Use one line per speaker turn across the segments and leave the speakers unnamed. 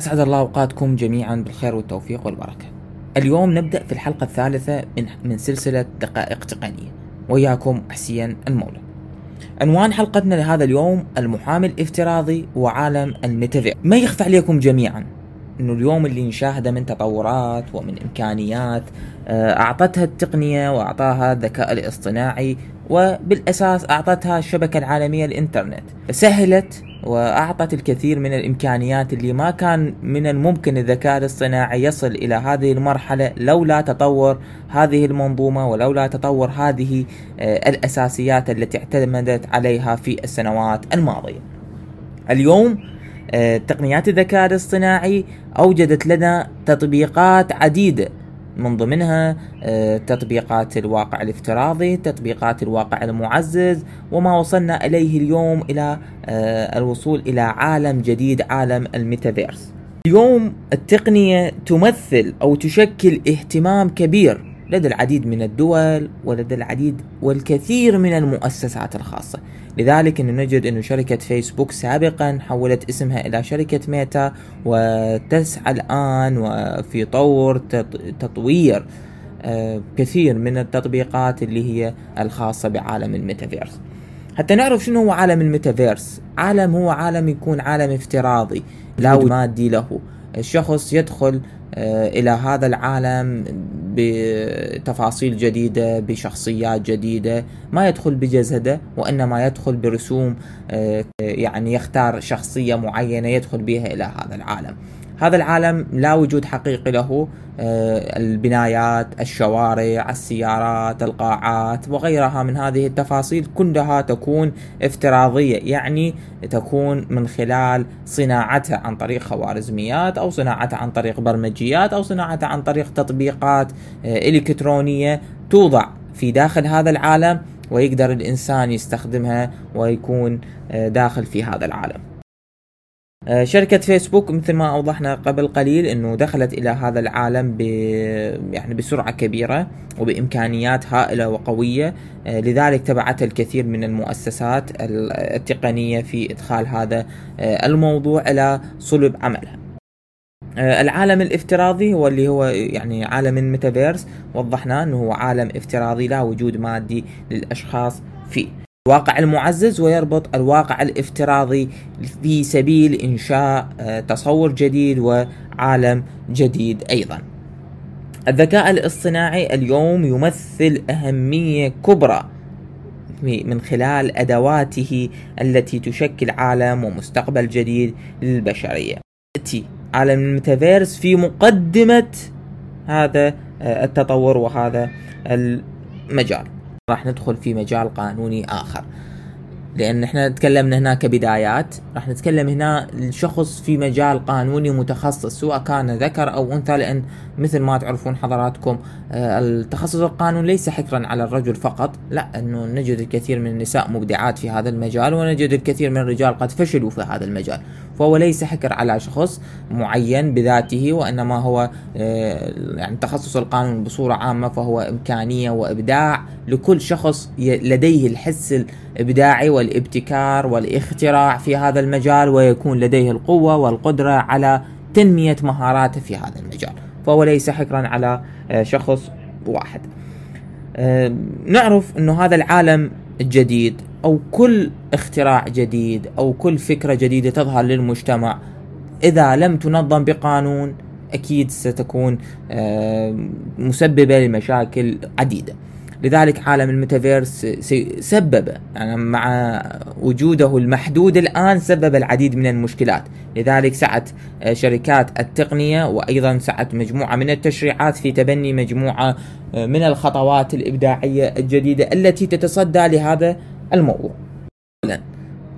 أسعد الله أوقاتكم جميعا بالخير والتوفيق والبركة. اليوم نبدأ في الحلقة الثالثة من, من سلسلة دقائق تقنية. وياكم حسين المولى. عنوان حلقتنا لهذا اليوم المحامي الافتراضي وعالم الميتافير ما يخفى عليكم جميعا إنه اليوم اللي نشاهده من تطورات ومن إمكانيات آه، أعطتها التقنية وأعطاها الذكاء الاصطناعي وبالأساس أعطتها الشبكة العالمية الإنترنت. سهلت وأعطت الكثير من الإمكانيات اللي ما كان من الممكن الذكاء الاصطناعي يصل إلى هذه المرحلة لولا تطور هذه المنظومة ولولا تطور هذه آه، الأساسيات التي اعتمدت عليها في السنوات الماضية. اليوم آه، تقنيات الذكاء الاصطناعي أوجدت لنا تطبيقات عديدة من ضمنها آه، تطبيقات الواقع الافتراضي تطبيقات الواقع المعزز وما وصلنا إليه اليوم إلى آه، الوصول إلى عالم جديد عالم الميتافيرس. اليوم التقنية تمثل أو تشكل اهتمام كبير لدى العديد من الدول ولدى العديد والكثير من المؤسسات الخاصة. لذلك أن نجد أن شركة فيسبوك سابقا حولت اسمها إلى شركة ميتا وتسعى الآن وفي طور تطوير آه، كثير من التطبيقات اللي هي الخاصة بعالم الميتافيرس. حتى نعرف شنو هو عالم الميتافيرس. عالم هو عالم يكون عالم افتراضي لا مادي له. الشخص يدخل إلى هذا العالم بتفاصيل جديدة بشخصيات جديدة ما يدخل بجسده وإنما يدخل برسوم آه، يعني يختار شخصية معينة يدخل بها إلى هذا العالم. هذا العالم لا وجود حقيقي له آه، البنايات الشوارع السيارات القاعات وغيرها من هذه التفاصيل كلها تكون افتراضية يعني تكون من خلال صناعتها عن طريق خوارزميات أو صناعتها عن طريق برمجيات أو صناعتها عن طريق تطبيقات آه، إلكترونية توضع في داخل هذا العالم ويقدر الإنسان يستخدمها ويكون آه، داخل في هذا العالم. شركة فيسبوك مثل ما أوضحنا قبل قليل أنه دخلت إلى هذا العالم ب يعني بسرعة كبيرة وبإمكانيات هائلة وقوية. آه، لذلك تبعتها الكثير من المؤسسات التقنية في إدخال هذا آه، الموضوع إلى صلب عملها. العالم الافتراضي هو اللي هو يعني عالم الميتافيرس وضحنا إنه هو عالم افتراضي لا وجود مادي للأشخاص فيه. الواقع المعزز ويربط الواقع الافتراضي في سبيل إنشاء آه، تصور جديد وعالم جديد أيضا. الذكاء الاصطناعي اليوم يمثل أهمية كبرى من خلال أدواته التي تشكل عالم ومستقبل جديد للبشرية. يأتي عالم الميتافيرس في مقدمة هذا آه، التطور وهذا المجال. راح ندخل في مجال قانوني آخر. لأن إحنا تكلمنا هنا كبدايات راح نتكلم هنا الشخص في مجال قانوني متخصص سواء كان ذكر أو أنثى لأن مثل ما تعرفون حضراتكم آه، التخصص القانون ليس حكرا على الرجل فقط لا إنه نجد الكثير من النساء مبدعات في هذا المجال ونجد الكثير من الرجال قد فشلوا في هذا المجال. فهو ليس حكر على شخص معين بذاته وإنما هو آه، يعني تخصص القانون بصورة عامة فهو إمكانية وإبداع لكل شخص لديه الحس الإبداعي والإبتكار والإختراع في هذا المجال ويكون لديه القوة والقدرة على تنمية مهاراته في هذا المجال. فهو ليس حكرا على آه، شخص واحد. آه، نعرف إنه هذا العالم الجديد أو كل اختراع جديد أو كل فكرة جديدة تظهر للمجتمع. إذا لم تنظم بقانون أكيد ستكون مسببة لمشاكل عديدة. لذلك عالم الميتافيرس سبب يعني مع وجوده المحدود الآن سبب العديد من المشكلات. لذلك سعت آه، شركات التقنية وأيضا سعت مجموعة من التشريعات في تبني مجموعة آه، من الخطوات الإبداعية الجديدة التي تتصدى لهذا الموضوع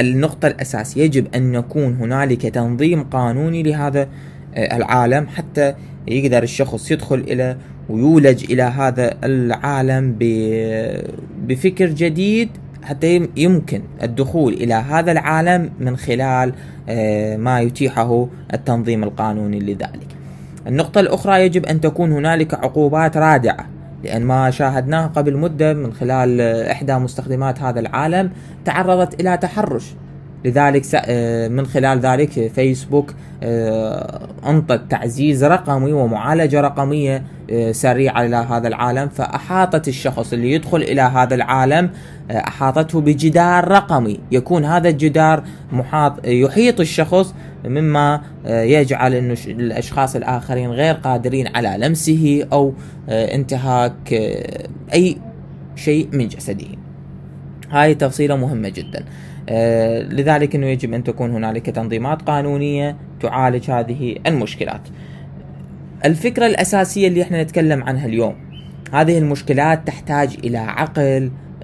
النقطة الأساسية يجب أن يكون هنالك تنظيم قانوني لهذا آه، العالم حتى يقدر الشخص يدخل إلى ويولج إلى هذا العالم بفكر جديد حتى يمكن الدخول إلى هذا العالم من خلال آه، ما يتيحه التنظيم القانوني لذلك. النقطة الأخرى يجب أن تكون هنالك عقوبات رادعة لأن ما شاهدناه قبل مدة من خلال إحدى مستخدمات هذا العالم تعرضت إلى تحرش. لذلك آه، من خلال ذلك فيسبوك آه، أنطت تعزيز رقمي ومعالجة رقمية آه، سريعة إلى هذا العالم فأحاطت الشخص اللي يدخل إلى هذا العالم أحاطته بجدار رقمي. يكون هذا الجدار محاط يحيط الشخص مما يجعل إنه الأشخاص الآخرين غير قادرين على لمسه أو انتهاك أي شيء من جسده. هاي تفصيلة مهمة جدا. آه لذلك إنه يجب أن تكون هنالك تنظيمات قانونية تعالج هذه المشكلات. الفكرة الأساسية اللي إحنا نتكلم عنها اليوم هذه المشكلات تحتاج إلى عقل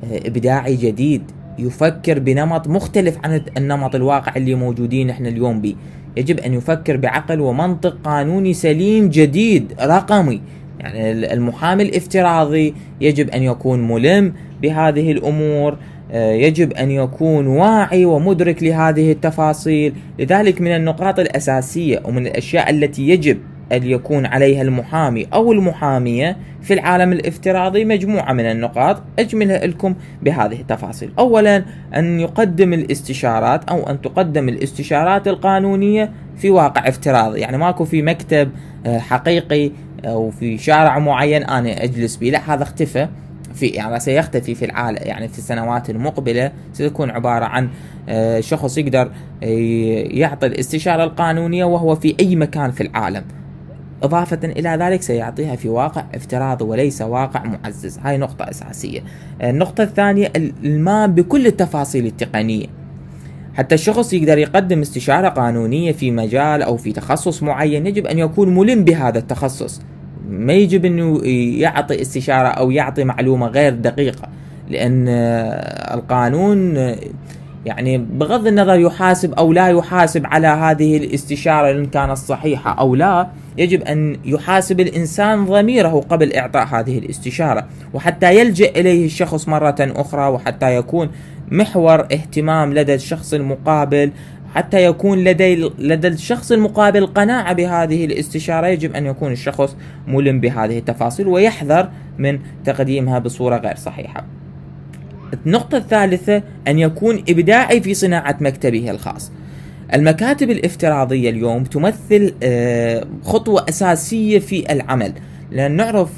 آه إبداعي جديد. يفكر بنمط مختلف عن النمط الواقع اللي موجودين إحنا اليوم به. يجب أن يفكر بعقل ومنطق قانوني سليم جديد رقمي. يعني المحامي الافتراضي يجب أن يكون ملم بهذه الأمور آه، يجب أن يكون واعي ومدرك لهذه التفاصيل. لذلك من النقاط الأساسية ومن الأشياء التي يجب أن يكون عليها المحامي أو المحامية في العالم الافتراضي مجموعة من النقاط. أجملها لكم بهذه التفاصيل. أولا أن يقدم الاستشارات أو أن تقدم الاستشارات القانونية في واقع افتراضي. يعني ماكو في مكتب آه، حقيقي أو في شارع معين أنا أجلس به لا هذا اختفى. في يعني سيختفي في العالم يعني في السنوات المقبلة. ستكون عبارة عن آه، شخص يقدر آه، يعطي الاستشارة القانونية وهو في أي مكان في العالم. إضافة إلى ذلك سيعطيها في واقع افتراضي وليس واقع معزز. هاي نقطة أساسية. النقطة الثانية المام بكل التفاصيل التقنية. حتى الشخص يقدر يقدم استشارة قانونية في مجال أو في تخصص معين يجب أن يكون ملم بهذا التخصص. ما يجب أنه يعطي استشارة أو يعطي معلومة غير دقيقة لأن القانون يعني بغض النظر يحاسب أو لا يحاسب على هذه الاستشارة إن كانت صحيحة أو لا يجب أن يحاسب الإنسان ضميره قبل إعطاء هذه الاستشارة وحتى يلجأ إليه الشخص مرة أخرى وحتى يكون محور اهتمام لدى الشخص المقابل حتى يكون لدي لدى الشخص المقابل قناعة بهذه الاستشارة. يجب أن يكون الشخص ملم بهذه التفاصيل ويحذر من تقديمها بصورة غير صحيحة. النقطة الثالثة أن يكون إبداعي في صناعة مكتبه الخاص. المكاتب الافتراضية اليوم تمثل آه، خطوة أساسية في العمل. لأن نعرف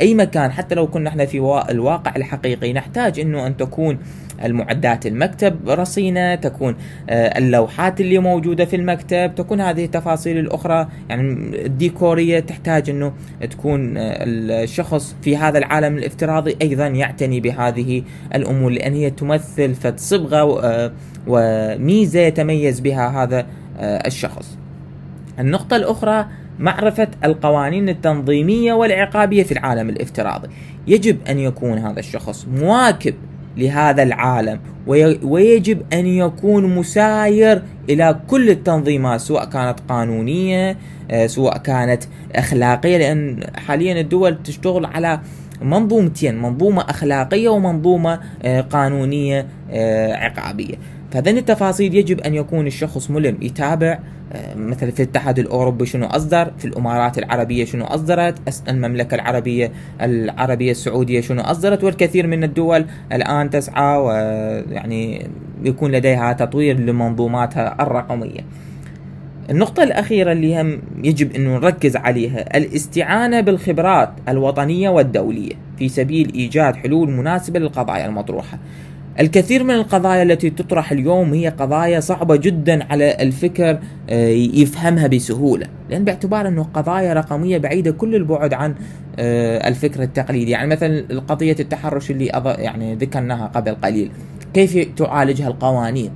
أي مكان حتى لو كنا إحنا في الواقع الحقيقي نحتاج أنه أن تكون المعدات المكتب رصينة تكون آه، اللوحات اللي موجودة في المكتب تكون هذه التفاصيل الأخرى. يعني الديكورية تحتاج أنه تكون آه، الشخص في هذا العالم الافتراضي أيضا يعتني بهذه الأمور لأن هي تمثل فد صبغة وميزة يتميز بها هذا الشخص. النقطة الأخرى معرفة القوانين التنظيمية والعقابية في العالم الافتراضي. يجب أن يكون هذا الشخص مواكب لهذا العالم ويجب أن يكون مساير إلى كل التنظيمات سواء كانت قانونية آه، سواء كانت أخلاقية لأن حاليا الدول تشتغل على منظومتين منظومة أخلاقية ومنظومة آه، قانونية آه، عقابية. فهذين التفاصيل يجب أن يكون الشخص ملم يتابع مثلا في الاتحاد الأوروبي شنو أصدر في الإمارات العربية شنو أصدرت المملكة العربيه العربية السعودية شنو أصدرت والكثير من الدول الآن تسعى ويعني يكون لديها تطوير لمنظوماتها الرقمية. النقطة الأخيرة اللي هم يجب أن نركز عليها الاستعانة بالخبرات الوطنية والدولية في سبيل إيجاد حلول مناسبة للقضايا المطروحة. الكثير من القضايا التي تطرح اليوم هي قضايا صعبة جدا على الفكر آه، يفهمها بسهولة. لأن باعتبار أنه قضايا رقمية بعيدة كل البعد عن آه، الفكر التقليدي. يعني مثلا قضية التحرش اللي يعني ذكرناها قبل قليل. كيف تعالجها القوانين؟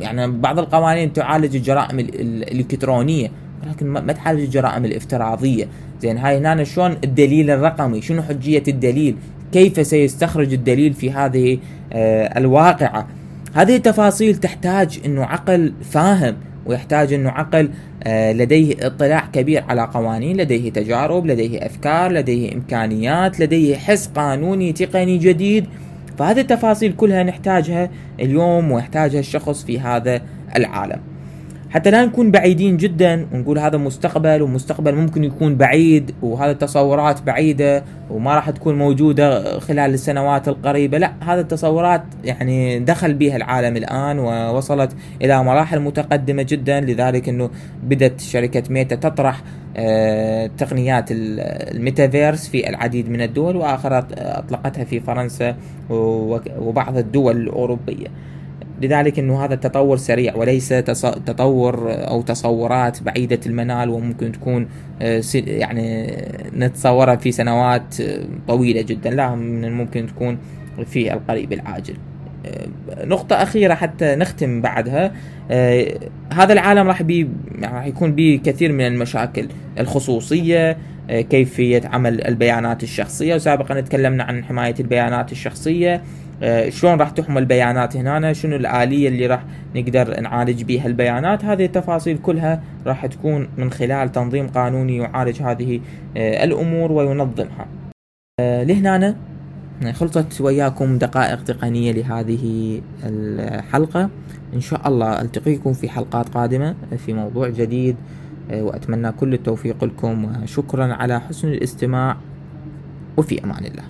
يعني بعض القوانين تعالج الجرائم الإلكترونية ولكن ما تعالج الجرائم الافتراضية. زين هاي هنا شلون الدليل الرقمي؟ شنو حجية الدليل؟ كيف سيستخرج الدليل في هذه آه، الواقعة. هذه التفاصيل تحتاج إنه عقل فاهم ويحتاج إنه عقل آه، لديه اطلاع كبير على قوانين لديه تجارب لديه أفكار لديه إمكانيات لديه حس قانوني تقني جديد. فهذه التفاصيل كلها نحتاجها اليوم ويحتاجها الشخص في هذا العالم. حتى لا نكون بعيدين جدا ونقول هذا مستقبل ومستقبل ممكن يكون بعيد وهذا التصورات بعيدة وما راح تكون موجودة خلال السنوات القريبة. لا هذا التصورات يعني دخل بها العالم الآن ووصلت إلى مراحل متقدمة جدا. لذلك أنه بدأت شركة ميتا تطرح آه، تقنيات الميتافيرس في العديد من الدول وآخرها أطلقتها في فرنسا وبعض الدول الأوروبية. لذلك إنه هذا التطور سريع وليس تطور أو تصورات بعيدة المنال وممكن تكون آه، يعني نتصورها في سنوات آه، طويلة جدا. لا من الممكن تكون في القريب العاجل. آه، نقطة أخيرة حتى نختم بعدها. هذا العالم راح بي راح يكون به كثير من المشاكل الخصوصية كيفية عمل البيانات الشخصية. وسابقا تكلمنا عن حماية البيانات الشخصية. شلون راح تحمل البيانات هنا شنو الآلية اللي راح نقدر نعالج بها البيانات؟ هذه التفاصيل كلها راح تكون من خلال تنظيم قانوني يعالج هذه آه، الأمور وينظمها. آه، لهنا خلصت وياكم دقائق تقنية لهذه الحلقة. إن شاء الله ألتقيكم في حلقات قادمة في موضوع جديد وأتمنى كل التوفيق لكم وشكرا على حسن الاستماع وفي أمان الله.